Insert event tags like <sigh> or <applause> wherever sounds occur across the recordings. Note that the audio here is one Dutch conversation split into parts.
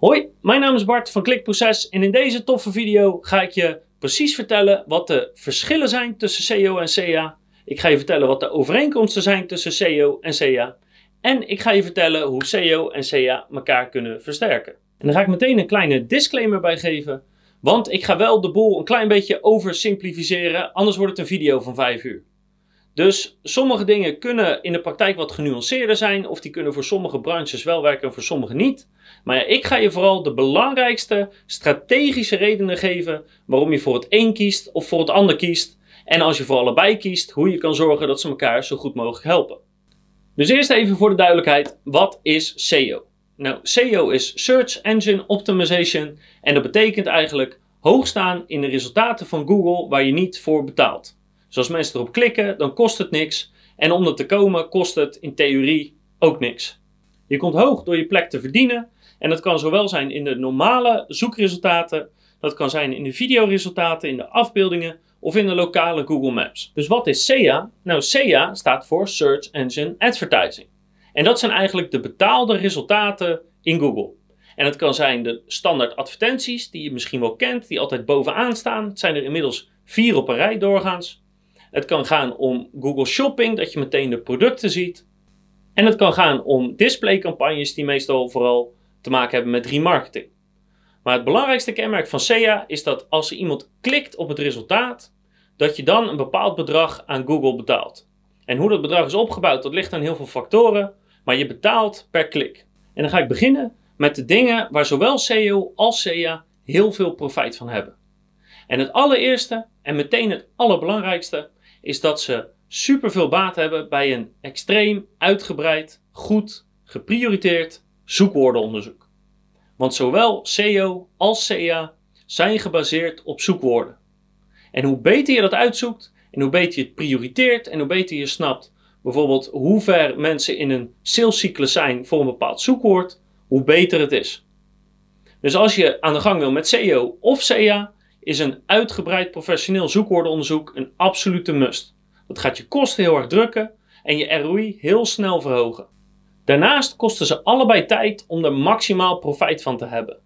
Hoi, mijn naam is Bart van Klikproces en in deze toffe video ga ik je precies vertellen wat de verschillen zijn tussen SEO en CA. Ik ga je vertellen wat de overeenkomsten zijn tussen SEO en CA. En ik ga je vertellen hoe SEO en CA elkaar kunnen versterken. En daar ga ik meteen een kleine disclaimer bij geven. Want ik ga wel de boel een klein beetje oversimplificeren, anders wordt het een video van 5 uur. Dus sommige dingen kunnen in de praktijk wat genuanceerder zijn, of die kunnen voor sommige branches wel werken en voor sommige niet. Maar ja, ik ga je vooral de belangrijkste strategische redenen geven waarom je voor het een kiest of voor het ander kiest. En als je voor allebei kiest, hoe je kan zorgen dat ze elkaar zo goed mogelijk helpen. Dus eerst even voor de duidelijkheid, wat is SEO? Nou, SEO is Search Engine Optimization en dat betekent eigenlijk hoog staan in de resultaten van Google waar je niet voor betaalt. Dus als mensen erop klikken, dan kost het niks. En om er te komen, kost het in theorie ook niks. Je komt hoog door je plek te verdienen. En dat kan zowel zijn in de normale zoekresultaten, dat kan zijn in de videoresultaten, in de afbeeldingen of in de lokale Google Maps. Dus wat is SEA? Nou, SEA staat voor Search Engine Advertising. En dat zijn eigenlijk de betaalde resultaten in Google. En het kan zijn de standaard advertenties, die je misschien wel kent, die altijd bovenaan staan. Het zijn er inmiddels vier op een rij doorgaans. Het kan gaan om Google Shopping, dat je meteen de producten ziet. En het kan gaan om displaycampagnes die meestal vooral te maken hebben met remarketing. Maar het belangrijkste kenmerk van SEA is dat als iemand klikt op het resultaat, dat je dan een bepaald bedrag aan Google betaalt. En hoe dat bedrag is opgebouwd, dat ligt aan heel veel factoren, maar je betaalt per klik. En dan ga ik beginnen met de dingen waar zowel SEO als SEA heel veel profijt van hebben. En het allereerste en meteen het allerbelangrijkste is dat ze superveel baat hebben bij een extreem uitgebreid, goed, geprioriteerd zoekwoordenonderzoek. Want zowel SEO als SEA zijn gebaseerd op zoekwoorden. En hoe beter je dat uitzoekt en hoe beter je het prioriteert en hoe beter je snapt bijvoorbeeld hoe ver mensen in een salescyclus zijn voor een bepaald zoekwoord, hoe beter het is. Dus als je aan de gang wil met SEO of SEA, is een uitgebreid professioneel zoekwoordenonderzoek een absolute must. Dat gaat je kosten heel erg drukken en je ROI heel snel verhogen. Daarnaast kosten ze allebei tijd om er maximaal profijt van te hebben.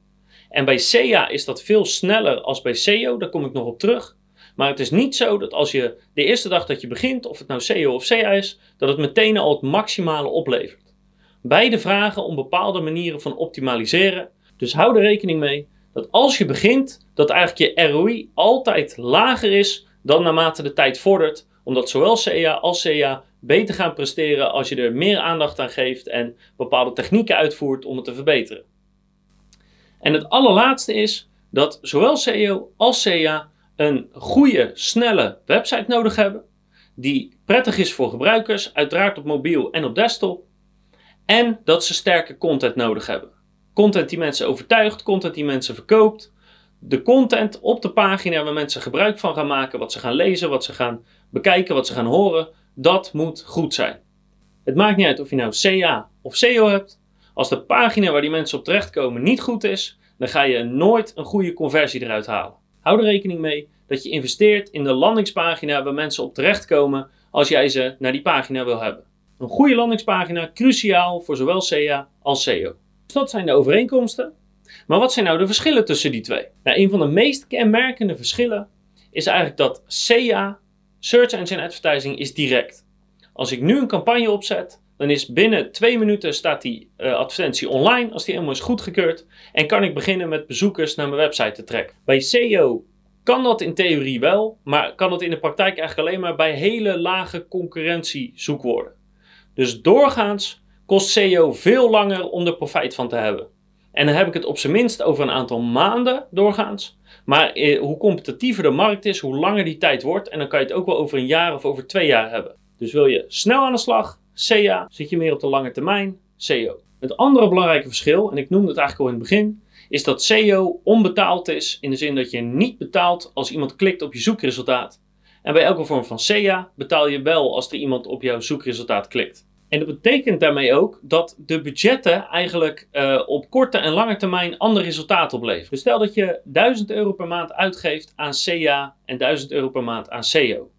En bij SEA is dat veel sneller als bij SEO, daar kom ik nog op terug. Maar het is niet zo dat als je de eerste dag dat je begint, of het nou SEO of SEA is, dat het meteen al het maximale oplevert. Beide vragen om bepaalde manieren van optimaliseren. Dus hou er rekening mee dat als je begint, dat eigenlijk je ROI altijd lager is dan naarmate de tijd vordert, omdat zowel SEA als SEA beter gaan presteren als je er meer aandacht aan geeft en bepaalde technieken uitvoert om het te verbeteren. En het allerlaatste is dat zowel SEO als SEA een goede, snelle website nodig hebben, die prettig is voor gebruikers, uiteraard op mobiel en op desktop, en dat ze sterke content nodig hebben. Content die mensen overtuigt, content die mensen verkoopt. De content op de pagina waar mensen gebruik van gaan maken, wat ze gaan lezen, wat ze gaan bekijken, wat ze gaan horen, dat moet goed zijn. Het maakt niet uit of je nou CA of SEO hebt. Als de pagina waar die mensen op terechtkomen niet goed is, dan ga je nooit een goede conversie eruit halen. Hou er rekening mee dat je investeert in de landingspagina waar mensen op terechtkomen als jij ze naar die pagina wil hebben. Een goede landingspagina cruciaal voor zowel SEA als SEO. Dat zijn de overeenkomsten. Maar wat zijn nou de verschillen tussen die twee? Nou, een van de meest kenmerkende verschillen is eigenlijk dat SEA, Search Engine Advertising, is direct. Als ik nu een campagne opzet, dan is binnen twee minuten staat die uh, advertentie online als die helemaal is goedgekeurd. En kan ik beginnen met bezoekers naar mijn website te trekken. Bij SEO kan dat in theorie wel, maar kan dat in de praktijk eigenlijk alleen maar bij hele lage concurrentie zoekwoorden. Dus doorgaans kost SEO veel langer om er profijt van te hebben. En dan heb ik het op zijn minst over een aantal maanden doorgaans. Maar eh, hoe competitiever de markt is, hoe langer die tijd wordt. En dan kan je het ook wel over een jaar of over twee jaar hebben. Dus wil je snel aan de slag, SEA, zit je meer op de lange termijn, SEO. Het andere belangrijke verschil, en ik noemde het eigenlijk al in het begin, is dat SEO onbetaald is in de zin dat je niet betaalt als iemand klikt op je zoekresultaat. En bij elke vorm van SEA betaal je wel als er iemand op jouw zoekresultaat klikt. En dat betekent daarmee ook dat de budgetten eigenlijk uh, op korte en lange termijn ander resultaat opleveren. Dus stel dat je 1000 euro per maand uitgeeft aan SEA en 1000 euro per maand aan SEO.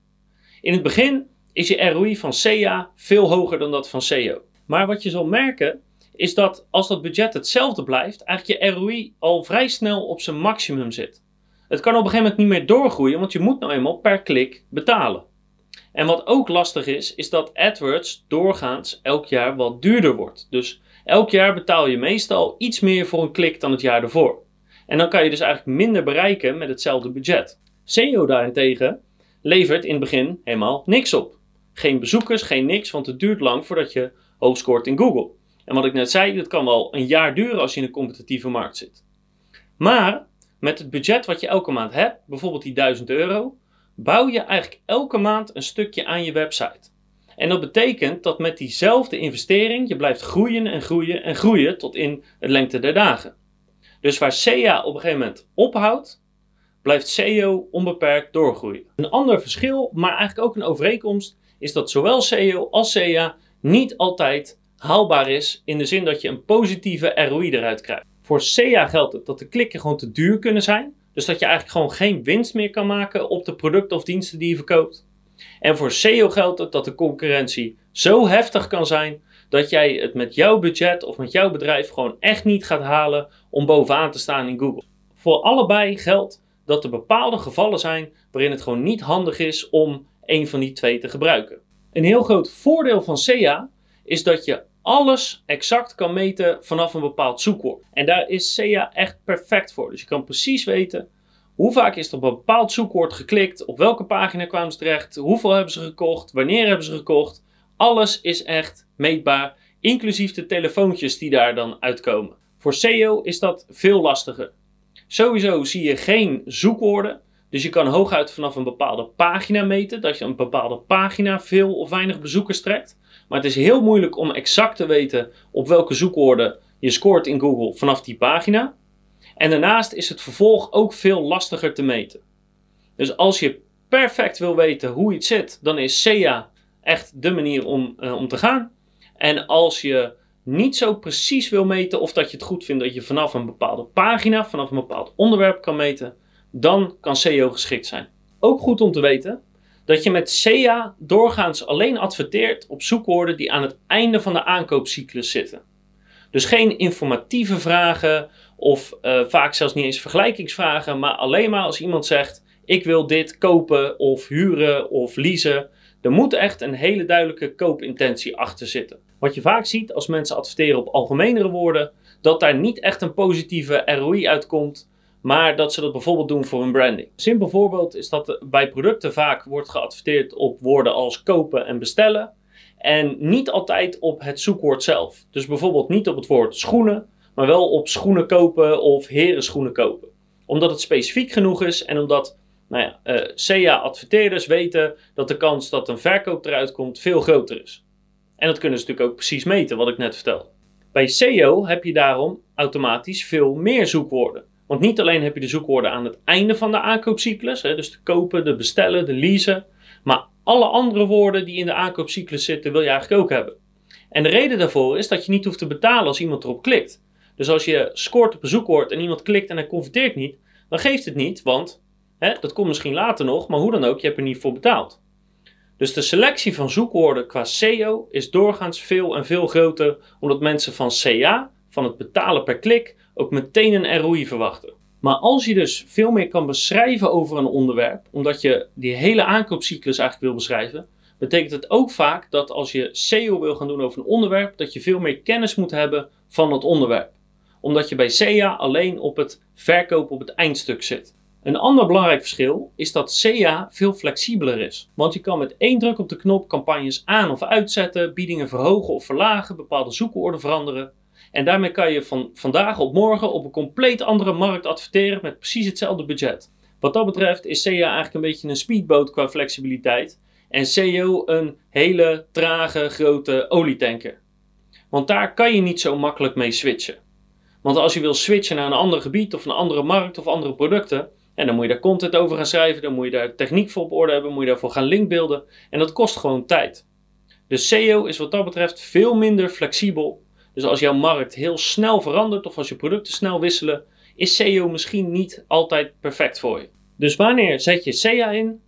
In het begin is je ROI van SEA veel hoger dan dat van SEO. Maar wat je zal merken is dat als dat budget hetzelfde blijft, eigenlijk je ROI al vrij snel op zijn maximum zit. Het kan op een gegeven moment niet meer doorgroeien, want je moet nou eenmaal per klik betalen. En wat ook lastig is, is dat AdWords doorgaans elk jaar wat duurder wordt. Dus elk jaar betaal je meestal iets meer voor een klik dan het jaar ervoor. En dan kan je dus eigenlijk minder bereiken met hetzelfde budget. SEO daarentegen levert in het begin helemaal niks op. Geen bezoekers, geen niks, want het duurt lang voordat je hoog scoort in Google. En wat ik net zei, dat kan wel een jaar duren als je in een competitieve markt zit. Maar met het budget wat je elke maand hebt, bijvoorbeeld die 1000 euro, bouw je eigenlijk elke maand een stukje aan je website. En dat betekent dat met diezelfde investering je blijft groeien en groeien en groeien tot in het lengte der dagen. Dus waar SEA op een gegeven moment ophoudt, blijft SEO onbeperkt doorgroeien. Een ander verschil, maar eigenlijk ook een overeenkomst, is dat zowel SEO als SEA niet altijd haalbaar is in de zin dat je een positieve ROI eruit krijgt. Voor SEA geldt het dat de klikken gewoon te duur kunnen zijn. Dus dat je eigenlijk gewoon geen winst meer kan maken op de producten of diensten die je verkoopt. En voor SEO geldt het dat de concurrentie zo heftig kan zijn dat jij het met jouw budget of met jouw bedrijf gewoon echt niet gaat halen om bovenaan te staan in Google. Voor allebei geldt dat er bepaalde gevallen zijn waarin het gewoon niet handig is om een van die twee te gebruiken. Een heel groot voordeel van SEA is dat je alles exact kan meten vanaf een bepaald zoekwoord. En daar is SEA echt perfect voor. Dus je kan precies weten hoe vaak is er op een bepaald zoekwoord geklikt, op welke pagina kwamen ze terecht, hoeveel hebben ze gekocht, wanneer hebben ze gekocht. Alles is echt meetbaar, inclusief de telefoontjes die daar dan uitkomen. Voor SEO is dat veel lastiger. Sowieso zie je geen zoekwoorden, dus je kan hooguit vanaf een bepaalde pagina meten dat je een bepaalde pagina veel of weinig bezoekers trekt. Maar het is heel moeilijk om exact te weten op welke zoekwoorden je scoort in Google vanaf die pagina. En daarnaast is het vervolg ook veel lastiger te meten. Dus als je perfect wil weten hoe iets zit, dan is SEA echt de manier om, uh, om te gaan. En als je niet zo precies wil meten of dat je het goed vindt dat je vanaf een bepaalde pagina, vanaf een bepaald onderwerp kan meten, dan kan SEO geschikt zijn. Ook goed om te weten dat je met SEA doorgaans alleen adverteert op zoekwoorden die aan het einde van de aankoopcyclus zitten. Dus geen informatieve vragen of uh, vaak zelfs niet eens vergelijkingsvragen, maar alleen maar als iemand zegt: Ik wil dit kopen of huren of leasen. Er moet echt een hele duidelijke koopintentie achter zitten. Wat je vaak ziet als mensen adverteren op algemenere woorden, dat daar niet echt een positieve ROI uitkomt, maar dat ze dat bijvoorbeeld doen voor een branding. Een simpel voorbeeld is dat bij producten vaak wordt geadverteerd op woorden als kopen en bestellen. En niet altijd op het zoekwoord zelf. Dus bijvoorbeeld niet op het woord schoenen, maar wel op schoenen kopen of heren schoenen kopen. Omdat het specifiek genoeg is en omdat nou ja, uh, eh, SEA-adverteerders weten dat de kans dat een verkoop eruit komt veel groter is. En dat kunnen ze natuurlijk ook precies meten, wat ik net vertelde. Bij SEO heb je daarom automatisch veel meer zoekwoorden. Want niet alleen heb je de zoekwoorden aan het einde van de aankoopcyclus, hè, dus de kopen, de bestellen, de leasen, maar alle andere woorden die in de aankoopcyclus zitten wil je eigenlijk ook hebben. En de reden daarvoor is dat je niet hoeft te betalen als iemand erop klikt. Dus als je scoort op een zoekwoord en iemand klikt en hij converteert niet, dan geeft het niet, want hè, dat komt misschien later nog, maar hoe dan ook, je hebt er niet voor betaald. Dus de selectie van zoekwoorden qua SEO is doorgaans veel en veel groter, omdat mensen van CA, van het betalen per klik, ook meteen een ROI verwachten. Maar als je dus veel meer kan beschrijven over een onderwerp, omdat je die hele aankoopcyclus eigenlijk wil beschrijven, betekent het ook vaak dat als je SEO wil gaan doen over een onderwerp, dat je veel meer kennis moet hebben van het onderwerp. Omdat je bij SEA alleen op het verkoop op het eindstuk zit. Een ander belangrijk verschil is dat SEA veel flexibeler is. Want je kan met één druk op de knop campagnes aan of uitzetten, biedingen verhogen of verlagen, bepaalde zoekwoorden veranderen. En daarmee kan je van vandaag op morgen op een compleet andere markt adverteren met precies hetzelfde budget. Wat dat betreft is SEA eigenlijk een beetje een speedboot qua flexibiliteit. En SEO een hele trage grote olietanker. Want daar kan je niet zo makkelijk mee switchen. Want als je wil switchen naar een ander gebied of een andere markt of andere producten, en dan moet je daar content over gaan schrijven, dan moet je daar techniek voor op orde hebben, moet je daarvoor gaan linkbeelden. En dat kost gewoon tijd. Dus SEO is wat dat betreft veel minder flexibel dus als jouw markt heel snel verandert of als je producten snel wisselen, is SEO misschien niet altijd perfect voor je. Dus wanneer zet je SEA in?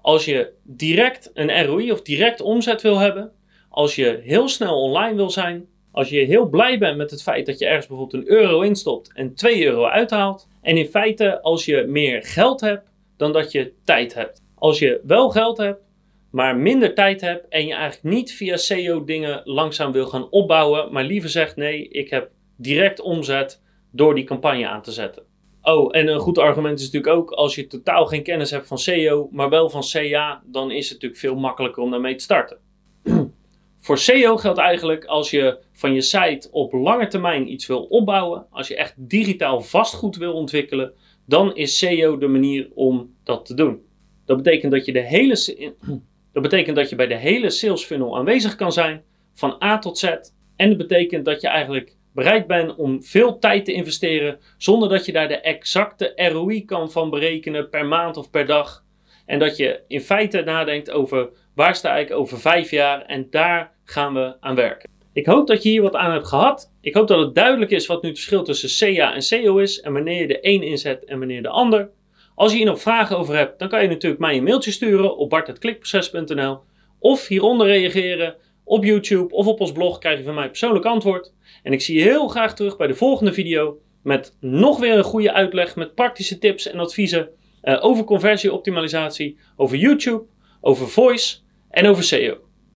Als je direct een ROI of direct omzet wil hebben, als je heel snel online wil zijn Als je heel blij bent met het feit dat je ergens bijvoorbeeld een euro instopt en 2 euro uithaalt. En in feite als je meer geld hebt dan dat je tijd hebt. Als je wel geld hebt, maar minder tijd hebt en je eigenlijk niet via SEO dingen langzaam wil gaan opbouwen, maar liever zegt nee, ik heb direct omzet door die campagne aan te zetten. Oh, en een goed argument is natuurlijk ook als je totaal geen kennis hebt van SEO, maar wel van CA, dan is het natuurlijk veel makkelijker om daarmee te starten. <clears throat> Voor SEO geldt eigenlijk als je van je site op lange termijn iets wil opbouwen, als je echt digitaal vastgoed wil ontwikkelen, dan is SEO de manier om dat te doen. Dat betekent dat je, de hele, <clears throat> dat betekent dat je bij de hele sales funnel aanwezig kan zijn, van A tot Z. En dat betekent dat je eigenlijk bereid bent om veel tijd te investeren, zonder dat je daar de exacte ROI kan van berekenen per maand of per dag. En dat je in feite nadenkt over waar sta ik over vijf jaar en daar gaan we aan werken. Ik hoop dat je hier wat aan hebt gehad. Ik hoop dat het duidelijk is wat nu het verschil tussen CA en SEO is en wanneer je de een inzet en wanneer de ander. Als je hier nog vragen over hebt, dan kan je natuurlijk mij een mailtje sturen op bart.klikproces.nl of hieronder reageren op YouTube of op ons blog krijg je van mij persoonlijk antwoord. En ik zie je heel graag terug bij de volgende video met nog weer een goede uitleg met praktische tips en adviezen uh, over conversieoptimalisatie, over YouTube, over voice en over SEO.